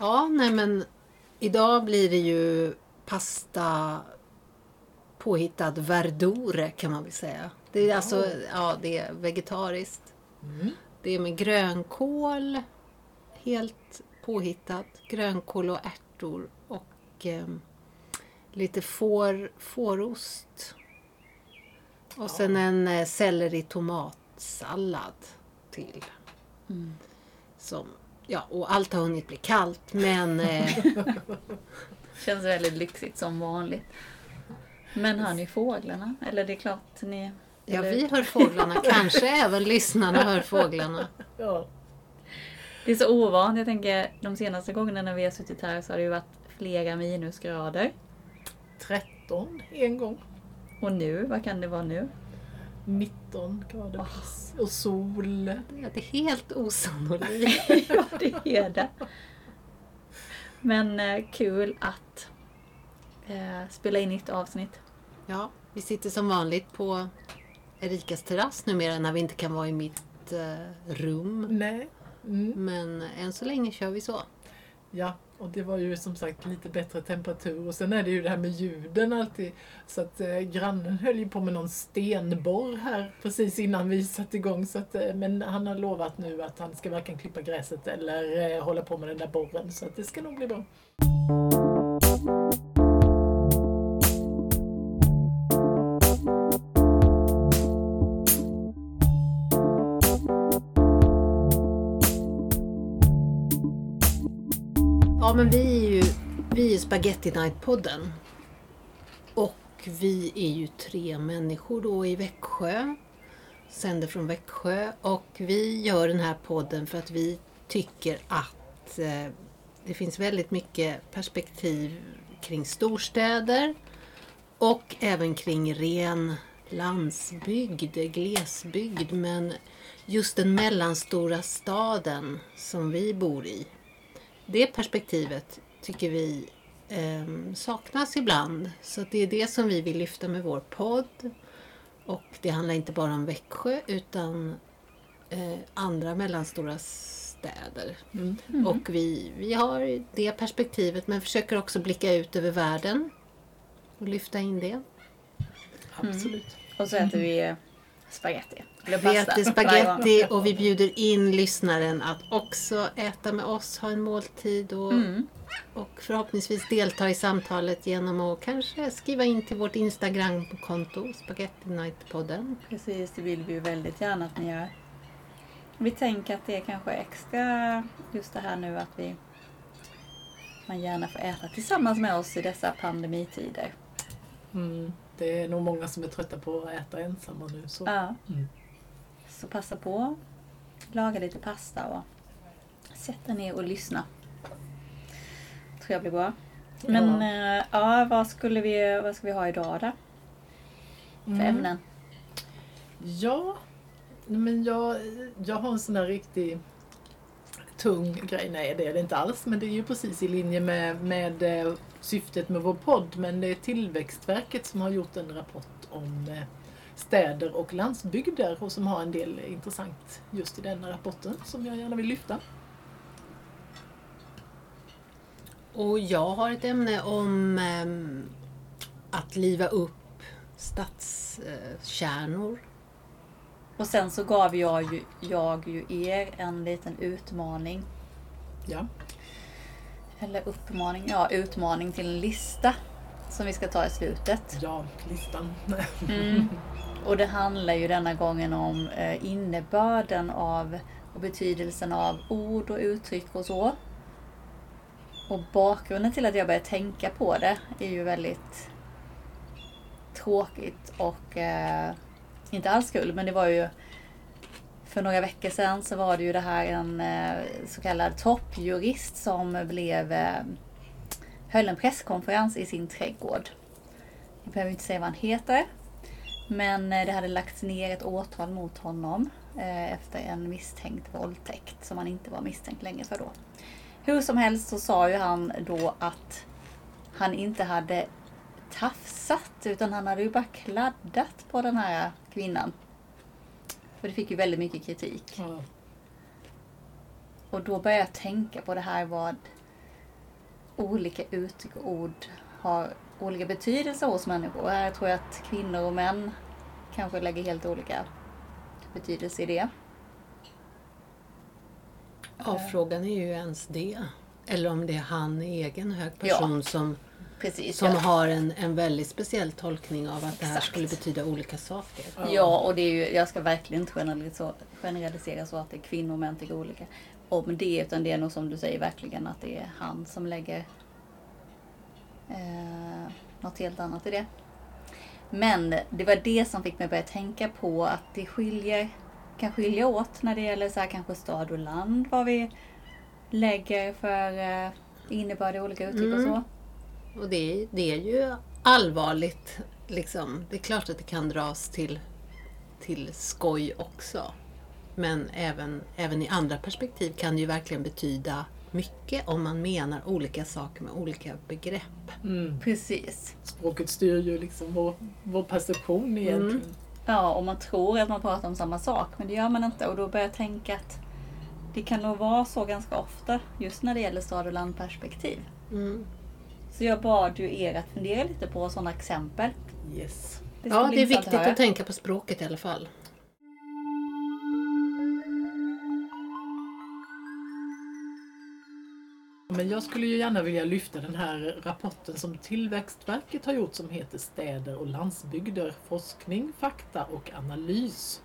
Ja, nej men idag blir det ju pasta påhittad verdure kan man väl säga. Det är Ja. alltså, ja det är vegetariskt. Mm. Det är med grönkål, helt påhittat. Grönkål och ärtor och eh, lite får, fårost. Och sen en eh, selleri tomatsallad till. Mm. Som, ja, och allt har hunnit bli kallt men eh, Känns väldigt lyxigt som vanligt. Men hör ni fåglarna? Eller det är klart ni... ja, eller- vi hör fåglarna. Kanske även lyssnarna hör fåglarna. Ja. Det är så ovant. Jag tänker de senaste gångerna när vi har suttit här så har det ju varit flera minusgrader. 13 en gång. Och nu, vad kan det vara nu? 19 grader och sol. Ja, det är helt osannolikt. ja, det är det. Men eh, kul att eh, spela in nytt avsnitt. Ja, vi sitter som vanligt på Erikas terrass numera när vi inte kan vara i mitt eh, rum. Nej. Mm. Men än så länge kör vi så. Ja, och det var ju som sagt lite bättre temperatur. Och sen är det ju det här med ljuden alltid. Så att eh, grannen höll ju på med någon stenborr här precis innan vi satte igång. Så att, eh, men han har lovat nu att han ska varken klippa gräset eller eh, hålla på med den där borren. Så att det ska nog bli bra. Men vi är ju vi är Spaghetti Night-podden. Och vi är ju tre människor då i Växjö. Sänder från Växjö. Och vi gör den här podden för att vi tycker att eh, det finns väldigt mycket perspektiv kring storstäder. Och även kring ren landsbygd, glesbygd. Men just den mellanstora staden som vi bor i. Det perspektivet tycker vi eh, saknas ibland. Så det är det som vi vill lyfta med vår podd. Och det handlar inte bara om Växjö utan eh, andra mellanstora städer. Mm. Och vi, vi har det perspektivet men försöker också blicka ut över världen och lyfta in det. Absolut. Och så äter vi varje gång. spaghetti och vi bjuder in lyssnaren att också äta med oss, ha en måltid och, Mm. och förhoppningsvis delta i samtalet genom att kanske skriva in till vårt Instagram-konto, Spaghetti Night-podden. Precis, det vill vi ju väldigt gärna att ni gör. Vi tänker att det är kanske extra just det här nu att vi man gärna får äta tillsammans med oss i dessa pandemitider. Mm. Det är nog många som är trötta på att äta ensamma nu. Så. Ja. Mm. Så passa på, laga lite pasta och sätt er ner och lyssna. Tror jag blir bra. Men ja, ja vad, skulle vi, vad ska vi ha idag då? För Mm. ämnen? Ja, men jag, jag har en sån där riktig tung grej. Nej, det är det inte alls. Men det är ju precis i linje med, med eh, syftet med vår podd. Men det är Tillväxtverket som har gjort en rapport om eh, städer och landsbygder och som har en del intressant just i den rapporten som jag gärna vill lyfta. Och jag har ett ämne om ehm, att liva upp stadskärnor. Och sen så gav jag ju, jag ju er en liten utmaning. Ja. Eller uppmaning, ja utmaning till en lista. Som vi ska ta i slutet. Ja, listan. Mm. Och det handlar ju denna gången om eh, innebörden av och betydelsen av ord och uttryck och så. Och bakgrunden till att jag började tänka på det är ju väldigt tråkigt och eh, inte alls kul men det var ju för några veckor sedan så var det ju det här en eh, så kallad toppjurist som blev eh, höll en presskonferens i sin trädgård. Jag behöver inte säga vad han heter. Men eh, det hade lagts ner ett åtal mot honom efter en misstänkt våldtäkt som han inte var misstänkt länge för då. Hur som helst så sa ju han då att han inte hade tafsat utan han hade ju bara kladdat på den här kvinnan. För det fick ju väldigt mycket kritik. Ja. Och då började jag tänka på det här vad olika uttryck och ord har olika betydelse hos människor. Här tror jag att kvinnor och män kanske lägger helt olika betydelse i det. Ja, frågan är ju ens det. Eller om det är han, egen hög person, som, Precis. som ja. har en, en väldigt speciell tolkning av att det här Exakt. skulle betyda olika saker. Ja, och det är ju, jag ska verkligen inte generalisera, generalisera så att det är kvinnor och män tycker olika om det. Utan det är nog som du säger verkligen att det är han som lägger eh, något helt annat i det. Men det var det som fick mig börja tänka på att det skiljer, kan skilja åt när det gäller så här, kanske stad och land. Vad vi lägger för eh, innebörd i olika uttryck och så. Och det, det är ju allvarligt. Liksom. Det är klart att det kan dras till, till skoj också. Men även, även i andra perspektiv kan det ju verkligen betyda mycket om man menar olika saker med olika begrepp. Mm. Precis. Språket styr ju liksom vår, vår perception egentligen. Ja, och man tror att man pratar om samma sak, men det gör man inte. Och då börjar jag tänka att det kan nog vara så ganska ofta, just när det gäller stad och landperspektiv. Mm. Så jag bad ju er att fundera lite på sådana exempel. Yes. Det Ja, det är viktigt höra. att tänka på språket i alla fall. Men jag skulle ju gärna vilja lyfta den här rapporten som Tillväxtverket har gjort som heter Städer och landsbygder, forskning, fakta och analys.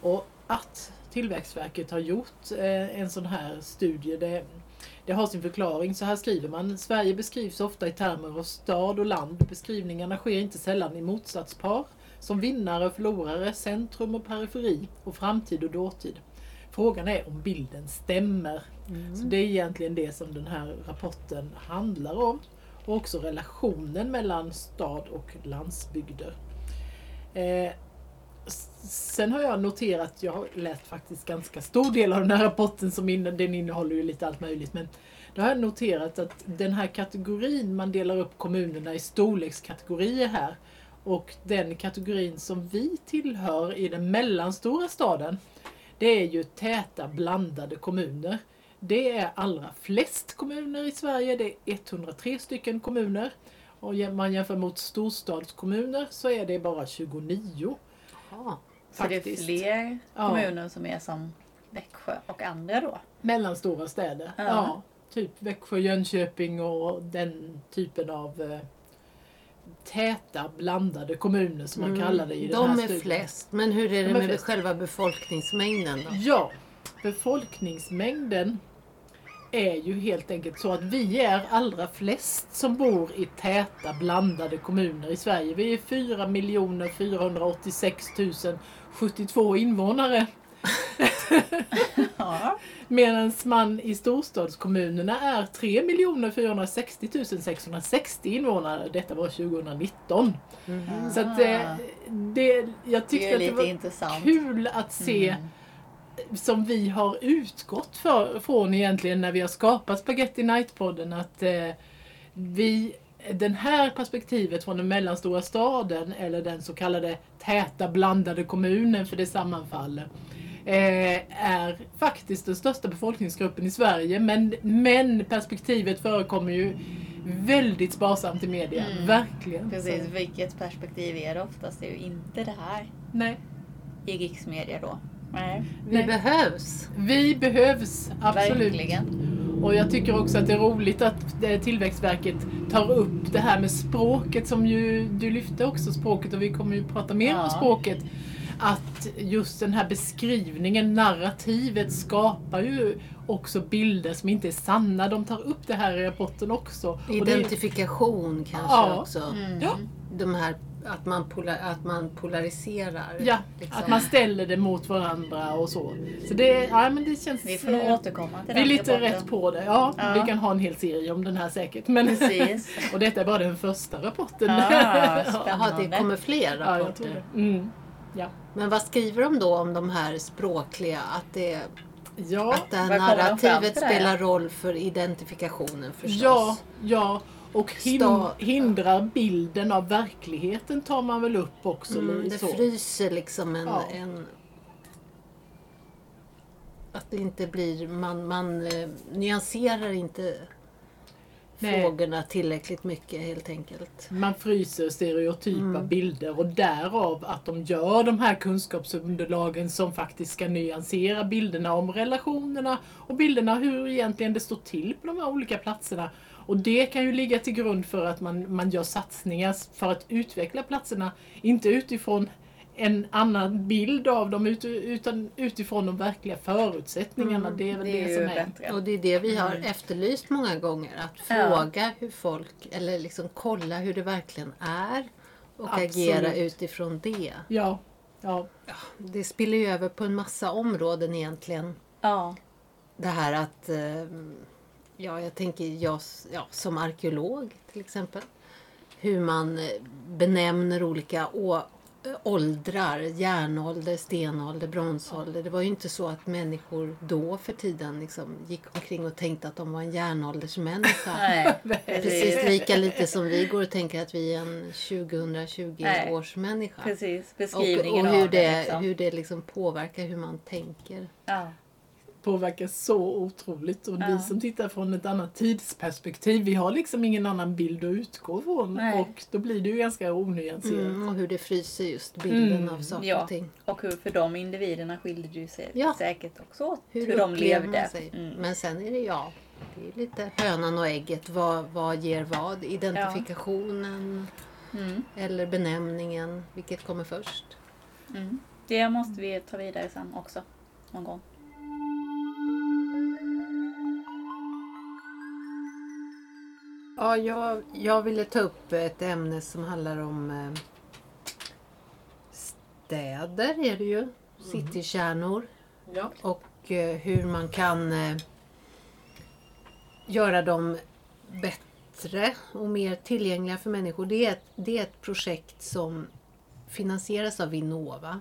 Och att Tillväxtverket har gjort eh, en sån här studie, det, det har sin förklaring. Så här skriver man. Sverige beskrivs ofta i termer av stad och land. Beskrivningarna sker inte sällan i motsatspar. Som vinnare och förlorare, centrum och periferi och framtid och dåtid. Frågan är om bilden stämmer. Så det är egentligen det som den här rapporten handlar om. Och också relationen mellan stad och landsbygder. Eh, sen har jag noterat, jag har läst faktiskt ganska stor del av den här rapporten, som in, den innehåller ju lite allt möjligt. Men då har jag noterat att den här kategorin, man delar upp kommunerna i storlekskategorier här. Och den kategorin som vi tillhör i den mellanstora staden, det är ju täta blandade kommuner. Det är allra flest kommuner i Sverige, det är 103 stycken kommuner. Och man jämför mot storstadskommuner så är det bara 29. Ja. Så det är fler Ja. kommuner som är som Växjö och andra då. Mellanstora städer. Ja. Ja. typ Växjö, Jönköping och den typen av eh, täta blandade kommuner som man Mm. kallar det i den De här är studien. flest. Men hur är det De med själva befolkningsmängden då? Ja, befolkningsmängden är ju helt enkelt så att vi är allra flest som bor i täta blandade kommuner i Sverige. Vi är 4 486 072 invånare. Ja. Medan man i storstadskommunerna är 3 460 660 invånare. Detta var 2019. Så att det, det, jag Det tyckte är att det var intressant. kul att se Mm. Som vi har utgått för, från egentligen när vi har skapat Spaghetti Night-podden att eh, vi, den här perspektivet från den mellanstora staden eller den så kallade täta blandade kommunen för det sammanfaller eh, är faktiskt den största befolkningsgruppen i Sverige men, men perspektivet förekommer ju väldigt sparsamt i media. Mm. Verkligen. Precis, Så, vilket perspektiv är det oftast? Det är ju inte det här nej. i riksmedia då. Nej, Vi Nej. behövs. Vi behövs, absolut. verkligen. Och jag tycker också att det är roligt att eh, Tillväxtverket tar upp det här med språket som ju du lyfte också språket och vi kommer ju prata mer Ja. om språket. Att just den här beskrivningen, narrativet skapar ju också bilder som inte är sanna. De tar upp det här i rapporten också. Och det- Identifikation kanske Ja. också. Mm. Ja. De här, att, man polar, att man polariserar. Ja, liksom. att man ställer det mot varandra och så. Så det, ja, men det känns... Vi får nog återkomma till vi är lite rapporten. rätt på det. Ja, Ja. vi kan ha en hel serie om den här säkert. Men, Precis. och detta är bara den första rapporten. Ah, Jaha, det kommer fler Ja, jag tror rapporter. det. Mm. Ja. Men vad skriver de då om de här språkliga? Att, det, Ja, att det här narrativet där? spelar roll för identifikationen förstås? ja, ja. Och hin hindrar bilden av verkligheten tar man väl upp också. Mm, det så. fryser liksom en, Ja. en... Att det inte blir... Man, man eh, nyanserar inte Nej. frågorna tillräckligt mycket helt enkelt. Man fryser stereotypa Mm. bilder och därav att de gör de här kunskapsunderlagen som faktiskt ska nyansera bilderna om relationerna och bilderna hur egentligen det står till på de här olika platserna. Och det kan ju ligga till grund för att man, man gör satsningar för att utveckla platserna, inte utifrån en annan bild av dem ut- utan utifrån de verkliga förutsättningarna. Mm, det är väl Det det, är ju som är... bättre. Och det är det vi har Mm. efterlyst många gånger. Att Ja. fråga hur folk, eller liksom kolla hur det verkligen är och Absolut. agera utifrån det. Ja, ja, Det spiller ju över på en massa områden egentligen. Ja. Det här att, eh, ja jag tänker jag ja, som arkeolog till exempel. Hur man eh, benämner olika å- eh, åldrar, järnålder, stenålder, bronsålder. Det var ju inte så att människor då för tiden liksom gick omkring och tänkte att de var en järnåldersmänniska. Nej, Precis lika lite som vi går och tänker att vi är en 2020 Nej. års människa. Precis, Och, beskrivningen och hur av det, det. Liksom. hur det liksom påverkar hur man tänker. Ja. Påverkar så otroligt. Och Ja. vi som tittar från ett annat tidsperspektiv, vi har liksom ingen annan bild att utgå från. Nej. Och då blir det ju ganska onyanserat. Mm, och hur det fryser just bilden Mm, av saker ja. och ting. Och hur för de individerna skiljer det sig Ja. säkert också åt. Hur, Hur, de levde. Mm. Men sen är det ja, det är lite hönan och ägget. Vad, vad ger vad? Identifikationen Mm. eller benämningen. Vilket kommer först? Mm. Det måste vi ta vidare sen också. Någon gång. Ja, jag, jag ville ta upp ett ämne som handlar om eh, städer är det ju. Citykärnor. Ja. och eh, hur man kan eh, göra dem bättre och mer tillgängliga för människor. Det är ett, det är ett projekt som finansieras av Vinnova.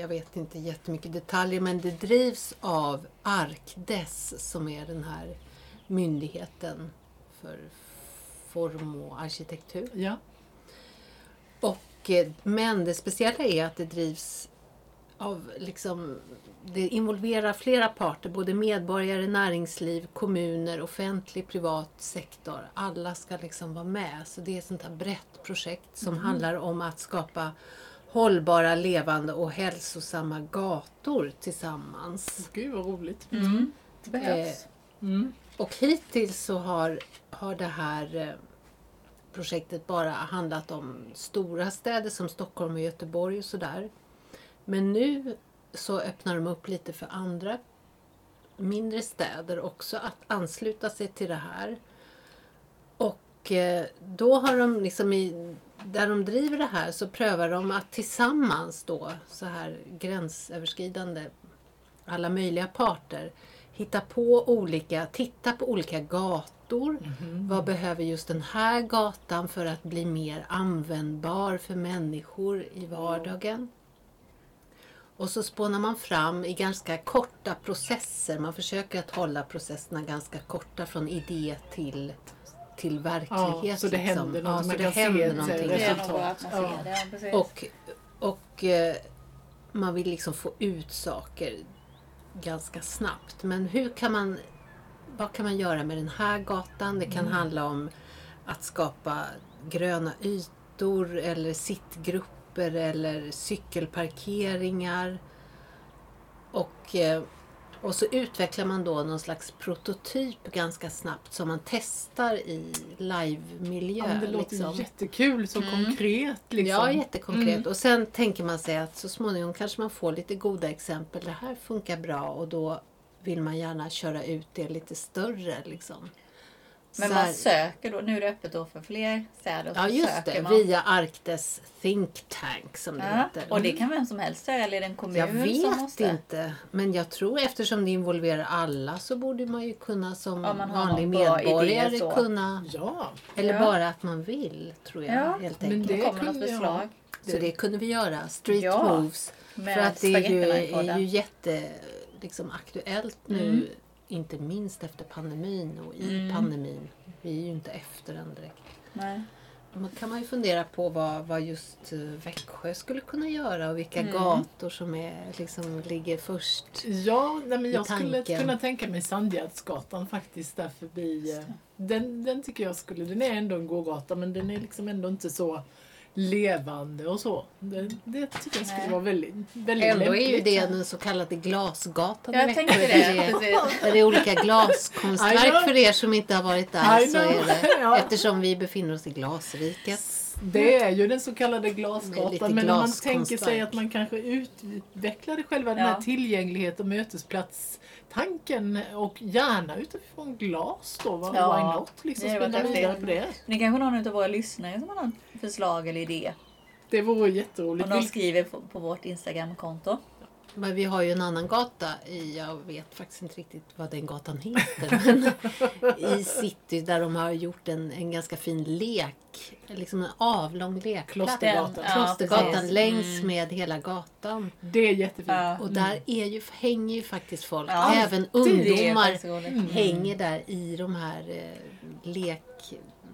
Jag vet inte jättemycket detaljer men det drivs av Arkdes som är den här myndigheten för form och arkitektur. Ja. Och, eh, men det speciella är att det drivs av liksom, det involverar flera parter, både medborgare, näringsliv, kommuner, offentlig, privat sektor. Alla ska liksom vara med. Så det är ett sånt här brett projekt som handlar om att skapa hållbara, levande och hälsosamma gator tillsammans. Gud vad roligt. Mm. Det behövs. Mm. Och hittills så har, har det här eh, projektet bara handlat om stora städer som Stockholm och Göteborg och sådär. Men nu så öppnar de upp lite för andra mindre städer också att ansluta sig till det här. Och eh, då har de liksom i, där de driver det här så prövar de att tillsammans då så här gränsöverskridande alla möjliga parter hitta på olika, titta på olika gator. Vad behöver just den här gatan för att bli mer användbar för människor i vardagen? Och så spånar man fram i ganska korta processer. Man försöker att hålla processerna ganska korta från idé till, till verklighet. Ja, så det liksom. händer ja, något, så man det händer ett någonting. Resultat. Ja. Ja. Och, och eh, man vill liksom få ut saker ganska snabbt. Men hur kan man, vad kan man göra med den här gatan? Det kan handla om att skapa gröna ytor eller sittgrupper eller cykelparkeringar. Och, eh, och så utvecklar man då någon slags prototyp ganska snabbt som man testar i live-miljö. Ja, det låter liksom. jättekul, så Mm. konkret. Liksom. Ja, jättekonkret. Mm. Och sen tänker man sig att så småningom kanske man får lite goda exempel. Det här funkar bra och då vill man gärna köra ut det lite större. Liksom. Men Så man här- söker då, nu är det öppet då för fler städer. Ja, just det. man. Via Arktes Think Tank som det Ja, heter. och det kan vem som helst göra, eller är det en kommun Jag som vet måste? inte. Men jag tror eftersom det involverar alla så borde man ju kunna som har vanlig medborgare idé kunna... Ja, Eller Ja. bara att man vill, tror jag. Ja, helt men enkelt. Det Det kommer något förslag. Så det kunde vi göra. Street Ja. moves. För att det är ju, är ju jätte liksom, aktuellt nu. Mm. Inte minst efter pandemin och i Mm. pandemin. Vi är ju inte efter den direkt. Nej. Man kan man ju fundera på vad, vad just eh, Växjö skulle kunna göra och vilka Mm. gator som är, liksom, ligger först. Ja, nej, men jag skulle kunna tänka mig Sandgärdsgatan faktiskt där förbi. eh, Den, den tycker jag skulle, den är ändå en gågata men den är liksom ändå inte så levande och så. Det, det tycker jag skulle Nej. vara väldigt, väldigt Ändå är ju lämpligt. det den så kallade glasgatan Jag tänkte det. det är- det är olika glaskonstverk för er som inte har varit där. Så är det. Eftersom vi befinner oss i glasriket. Det är ju den så kallade glasgatan men om man tänker sig att man kanske utvecklade själva den Ja. här tillgänglighet och mötesplatstanken och gärna utifrån glas då. va? Ja, Why not? Liksom det var spinna vidare på det. Det är kanske någon av våra lyssnare som har något förslag eller idé. Det vore jätteroligt. Om de skriver på, på vårt Instagramkonto. Men vi har ju en annan gata, i, jag vet faktiskt inte riktigt vad den gatan heter, men i city där de har gjort en, en ganska fin lek, liksom en avlång lekplats. Klostergatan. Ja, Klostergatan precis. längs Mm. med hela gatan. Det är jättefint. Ja. Och där är ju, hänger ju faktiskt folk, Ja, även ungdomar roligt. Mm. hänger där i de här eh, lek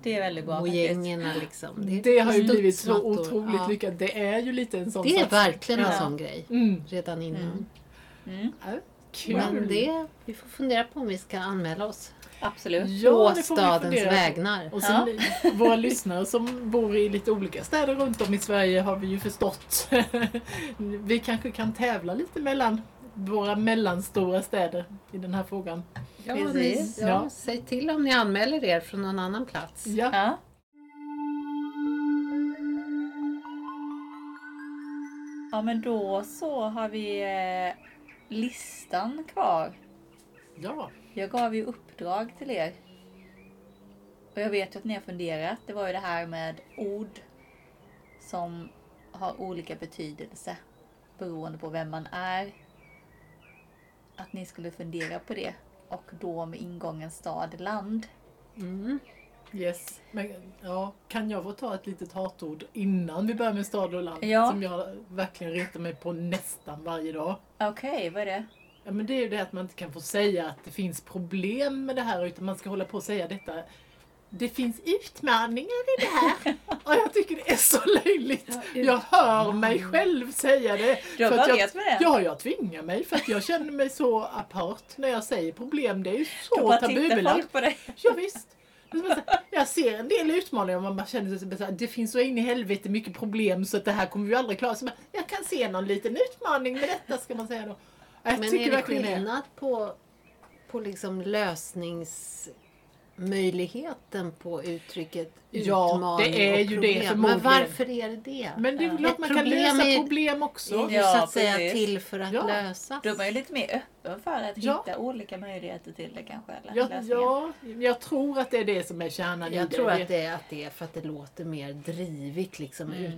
Det är väldigt bra mojängerna liksom. Det har ju blivit så otroligt Ja. lyckat. Det är ju lite en sån Det är satsning. verkligen en Ja. sån grej. Mm. Redan innan. Mm. Mm, Ja, Kul! Men det, vi får fundera på om vi ska anmäla oss. absolut. Ja, Å det får vi stadens på. vägnar. Och sen våra lyssnare som bor i lite olika städer runt om i Sverige har vi ju förstått. vi kanske kan tävla lite mellan våra mellanstora städer i den här frågan. Ja, Precis. ni, ja, Ja. Säg till om ni anmäler er från någon annan plats. Ja, Ja. Ja men då så har vi eh, listan kvar. ja. Jag gav ju uppdrag till er. Och jag vet ju att ni har funderat. Det var ju det här med ord som har olika betydelse beroende på vem man är. Att ni skulle fundera på det. Och då med ingången stad, land. Mm. Yes. Men, ja, kan jag få ta ett litet hatord innan vi börjar med stad och land? Ja. Som jag verkligen retar mig på nästan varje dag. Okej, vad är det? Ja, men det är ju det att man inte kan få säga att det finns problem med det här utan man ska hålla på och säga detta. Det finns utmaningar i det här. Och jag tycker det är så löjligt. Jag hör mig själv säga det. Du har jag, börjat med det? Ja, jag tvingar mig för att jag känner mig så apart när jag säger problem. Det är ju Då så bara tittar tabubelagt. folk. Ja, visst. Jag ser en del utmaningar och man känner sig så det finns så in i helvete mycket problem så att det här kommer vi aldrig klara. Så man, jag kan se någon liten utmaning med detta ska man säga då. Jag Men är det skillnad på, på liksom möjligheten på uttrycket Ja, det är ju det problem? Men förmodligen. varför är det det? Men det är Ja. klart man kan lösa är problem också. är ju Ja, så att säga precis. till för att Ja. lösas. Då är man ju lite mer öppen för att Ja. hitta olika möjligheter till det kanske. Eller Ja, ja, jag tror att det är det som är kärnan Jag tror att det, är, att det är för att det låter mer drivigt, liksom, Mm.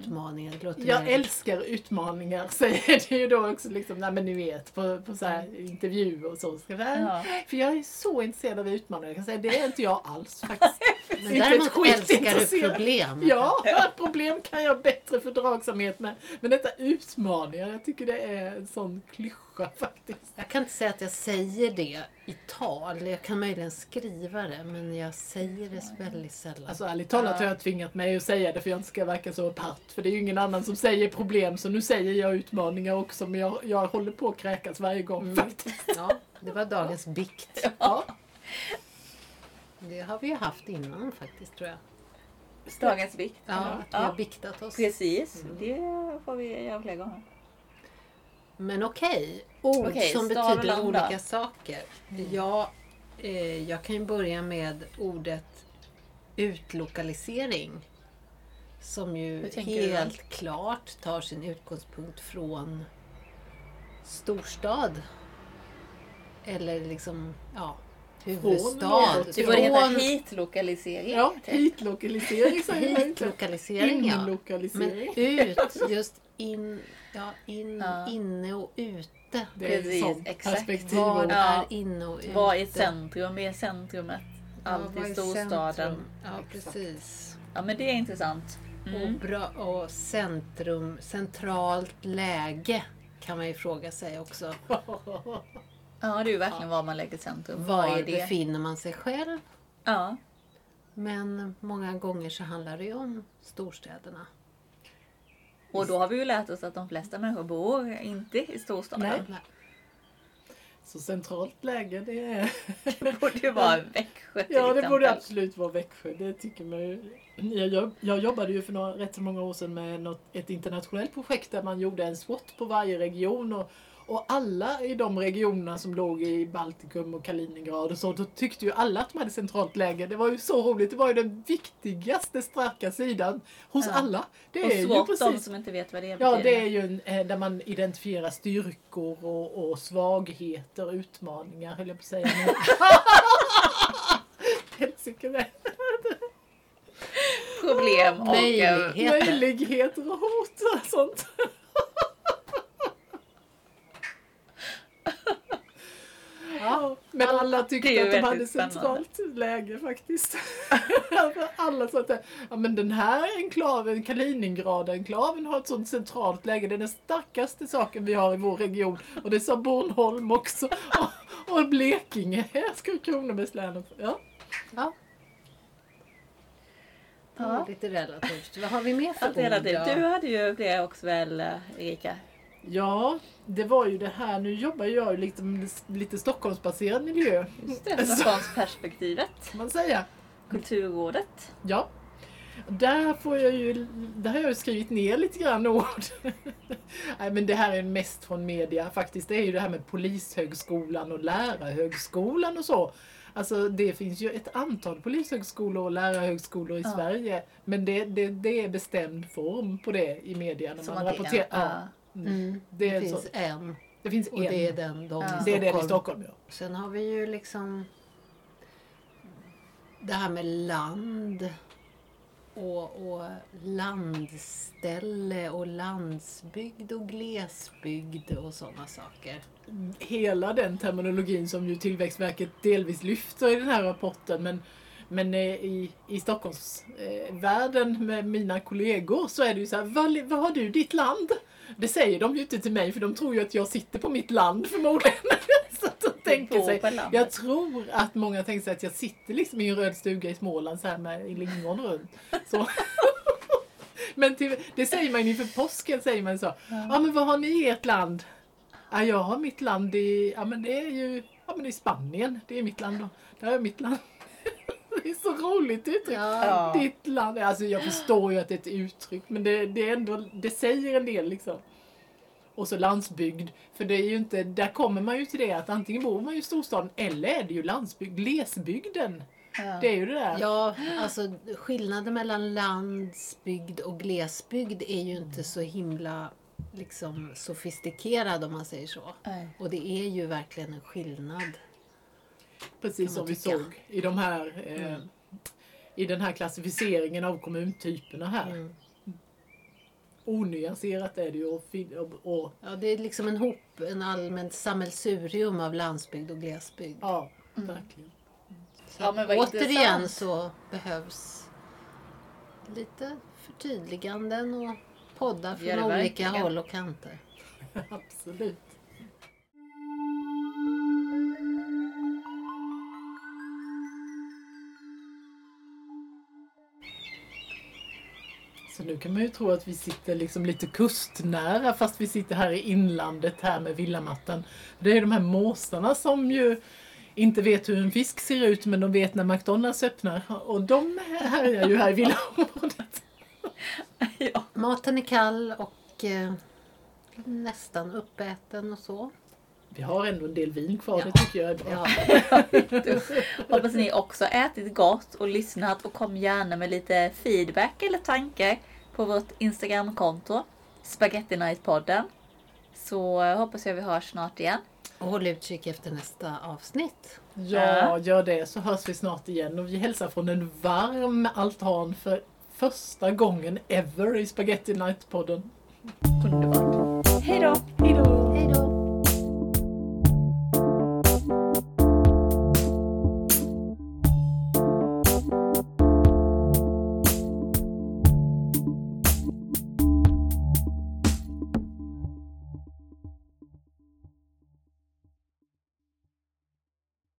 Det låter Jag mer, älskar utmaningar, säger det ju då också. Liksom, nej, men ni vet, på, på så här intervju och så. Säga. Ja. För jag är så intresserad av utmaningar. Jag kan säga, det är inte jag alls faktiskt. Men däremot älskar du problem. Ja, problem kan jag bättre fördragsamhet med. Men detta utmaningar, jag tycker det är en sån klyscha faktiskt. Jag kan inte säga att jag säger det i tal. Jag kan möjligen skriva det, men jag säger det väldigt sällan. Alltså ärligt talat har jag tvingat mig att säga det för jag inte ska verka så apart. För det är ju ingen annan som säger problem så nu säger jag utmaningar också men jag, jag håller på att kräkas varje gång Mm. faktiskt. Ja, det var dagens bikt. Ja. Det har vi ju haft innan faktiskt, tror jag. Dagens vikt. Ja, att vi har biktat oss. Precis, det får vi göra fler gånger. Men okej, ord Okej, som betyder olika saker. Ja, eh, jag kan ju börja med ordet utlokalisering. Som ju helt klart tar sin utgångspunkt från storstad. Eller liksom, ja, huvudstad. Det borde heta hitlokalisering. Ja, hitlokalisering säger man inte. hitlokalisering, ja. Men ut, just in, ja, in, Ja. inne och ute. Det är Precis, sånt exakt. perspektiv. Vad och- Ja. är inne och ute? Var i centrum, är centrumet. Ja, Allt vad i är storstaden. centrum? Ja, precis. Ja men det är intressant. Och, Mm. bra, och centrum, centralt läge kan man ju fråga sig också. Ja det är ju verkligen var man lägger centrum. Var Vad är det? befinner man sig själv? Ja. Men många gånger så handlar det ju om storstäderna. Och då har vi ju lärt oss att de flesta människor bor inte i storstaden. Nej. Nej. Så centralt läge det är... Det borde ju vara Växjö till Ja det exempel. borde absolut vara Växjö. Det tycker man ju. Jag, jag jobbade ju för några, rätt så många år sedan med något, ett internationellt projekt där man gjorde en SWOT på varje region. Och, och alla i de regionerna som låg i Baltikum och Kaliningrad och så, då tyckte ju alla att de hade centralt läge. Det var ju så roligt. Det var ju den viktigaste starka sidan hos Ja. alla. Det och är ju SWOT, de precis som inte vet vad det Ja, betyder. det är ju en, eh, där man identifierar styrkor och, och svagheter, utmaningar höll jag på att säga. Helsike. Problem och... eh, Möjligheter. Möjligheter och hot och sånt. Ja, men alla tyckte att de hade spännande. centralt läge faktiskt. alla sa att ja, men den här enklaven, Kaliningrad-enklaven har ett sånt centralt läge. Det är den starkaste saken vi har i vår region. Och det sa Bornholm också. Och, och Blekinge, här ska Kronobergs län. Ja. Ja. Det är Ja. lite relativt. Vad har vi mer för ord? Du hade ju det också väl, eh, Erika? Ja, det var ju det här. Nu jobbar jag ju lite, lite Stockholmsbaserad miljö. Just det, Stockholmsperspektivet. Kan man säga. Kulturrådet. Ja. Där, får jag ju, där har jag ju skrivit ner lite grann ord. Nej men det här är mest från media faktiskt. Det är ju det här med Polishögskolan och Lärarhögskolan och så. Alltså det finns ju ett antal polishögskolor och lärarhögskolor i Ja. Sverige. Men det, det, det är bestämd form på det i media när Som man är rapporterar. Ja. Mm. Det, Det, är finns så, en. det finns Och en. det är den de Ja. det är den i Stockholm. Stockholm ja. Sen har vi ju liksom det här med land och, och landställe och landsbygd och glesbygd och sådana saker. hela den terminologin som ju Tillväxtverket delvis lyfter i den här rapporten. Men, men eh, i, i Stockholmsvärlden eh, med mina kollegor så är det ju så här, vad, vad har du ditt land? Det säger de ju inte till mig för de tror ju att jag sitter på mitt land förmodligen. så de tänker sig, jag tror att många tänker sig att jag sitter liksom i en röd stuga i Småland så här med lingon runt. Så. Men till, det säger man ju inför påsken säger man så. Ja men vad har ni i ert land? Ja, jag har mitt land i, ja men det är ju, ja men det är Spanien. Det är mitt land då. Där jag mitt land. Det är så roligt uttryck. Ja. Ditt land. Alltså jag förstår ju att det är ett uttryck men det, det är ändå, det säger en del liksom. Och så landsbygd. För det är ju inte, där kommer man ju till det att antingen bor man ju i storstaden eller är det ju landsbygd. Glesbygden. Ja. Det är ju det där. Ja, alltså skillnaden mellan landsbygd och glesbygd är ju inte så himla liksom sofistikerad om man säger så. Nej. Och det är ju verkligen en skillnad. Precis som vi såg i de här eh, Mm. i den här klassificeringen av kommuntyperna här. Mm. Onyanserat är det ju och, och, och Ja, det är liksom en hop, en allmänt sammelsurium av landsbygd och glesbygd. ja, verkligen. Så Ja, men vad återigen intressant. så behövs lite förtydliganden och poddar från olika verkligen. håll och kanter. Absolut. Så nu kan man ju tro att vi sitter liksom lite kustnära fast vi sitter här i inlandet här med villamattan. Det är de här måsarna som ju inte vet hur en fisk ser ut men de vet när McDonalds öppnar och de härjar ju här i villaområdet. Ja. Maten är kall och eh, nästan uppäten och så. Vi har ändå en del vin kvar, Ja. det tycker jag är bra. Ja, Hoppas ni också ätit gott och lyssnat och kom gärna med lite feedback eller tankar på vårt Instagramkonto Spaghetti Night-podden. Så hoppas jag vi hörs snart igen. och håll utkik efter nästa avsnitt. Ja, gör det så hörs vi snart igen och vi hälsar från en varm altan för första gången ever i Spaghetti Night-podden. Underbart. Hej då!